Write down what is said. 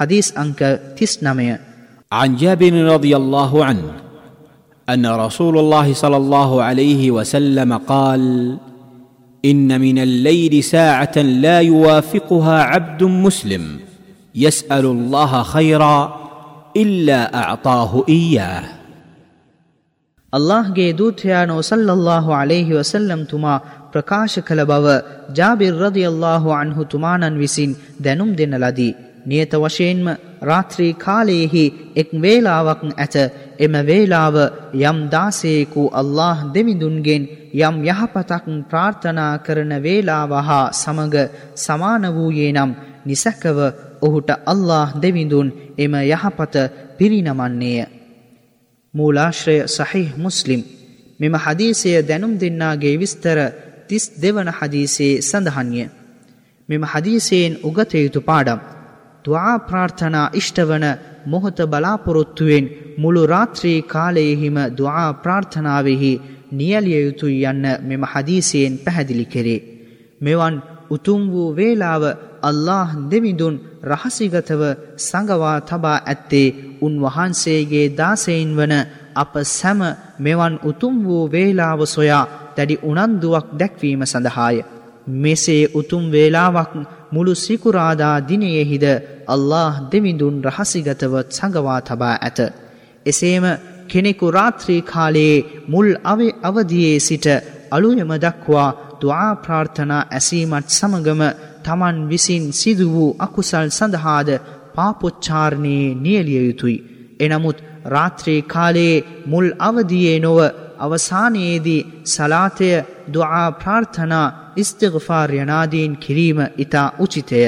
حديث أنك تسنمي. عن جابر رضي الله عنه أن رسول الله صلى الله عليه وسلم قال إن من الليل ساعة لا يوافقها عبد مسلم يسأل الله خيرا إلا أعطاه إياه. الله جيدوتيانو صلى الله عليه وسلم تما ವಸಲ್ಲಂ ತುಮಾ ಪ್ರಕಾಶ ಕಲಬವ ಜಾಬಿರ್ ರದಿಯಲ್ಲಾಹು ಅನ್ಹು ತುಮಾನನ್ವಿಸಿನ್ ದೆನುಂ ದಿನಲದಿ නියත වශයෙන්ම රාත්‍රී කාලයෙහි එක් වේලාවක් ඇත එම වේලාව යම් දාසයෙකු අල්له දෙවිඳුන්ගෙන් යම් යහපතක් ප්‍රාර්ථනා කරන වේලාව හා සමඟ සමාන වූයේ නම් නිසැකව ඔහුට අල්له දෙවිඳුන් එම යහපත පිරිනමන්නේය. මූලාශ්‍රය සහිහ මුස්ලිම් මෙම හදීසය දැනුම් දෙන්නාගේ විස්තර තිස් දෙවන හදීසේ සඳහන්ය. මෙම හදීසයෙන් උගතයුතු පාඩම්. දවා ප්‍රාර්ථනා ඉෂ්ටවන මොහොත බලාපොරොත්තුවෙන් මුළු රාත්‍රී කාලයෙහිම දවා ප්‍රාර්ථනාවෙහි නියලිය යුතුයි යන්න මෙම හදීසයෙන් පැහැදිලි කෙරේ. මෙවන් උතුම් වූ වේලාව අල්له දෙවිඳුන් රහසිගතව සඟවා තබා ඇත්තේ උන්වහන්සේගේ දාසයින් වන අප සැම මෙවන් උතුම් වූ වේලාව සොයා දැඩි උනන්දුවක් දැක්වීම සඳහාය. මෙසේ උතුම් වේලාවක් මුළු සිකුරාදා දිනයෙහිද අල්له දෙවිඳුන් රහසිගතව සඟවා තබා ඇත. එසේම කෙනෙකු රාත්‍රී කාලයේ මුල් අවේ අවදියේ සිට අලුයම දක්වා දවා ප්‍රාර්ථනා ඇසීමත් සමගම තමන් විසින් සිදු වූ අකුසල් සඳහාද පාපොච්චාරණයේ නියලිය යුතුයි. එනමුත් රාත්‍රී කාලයේ මුල් අවදියේ නොව අවසානයේදී සලාතය දුආ ප්‍රාර්ථනා ඉස්තිගෆාර් යනාදීන් කිරීම ඉතා උචිතය.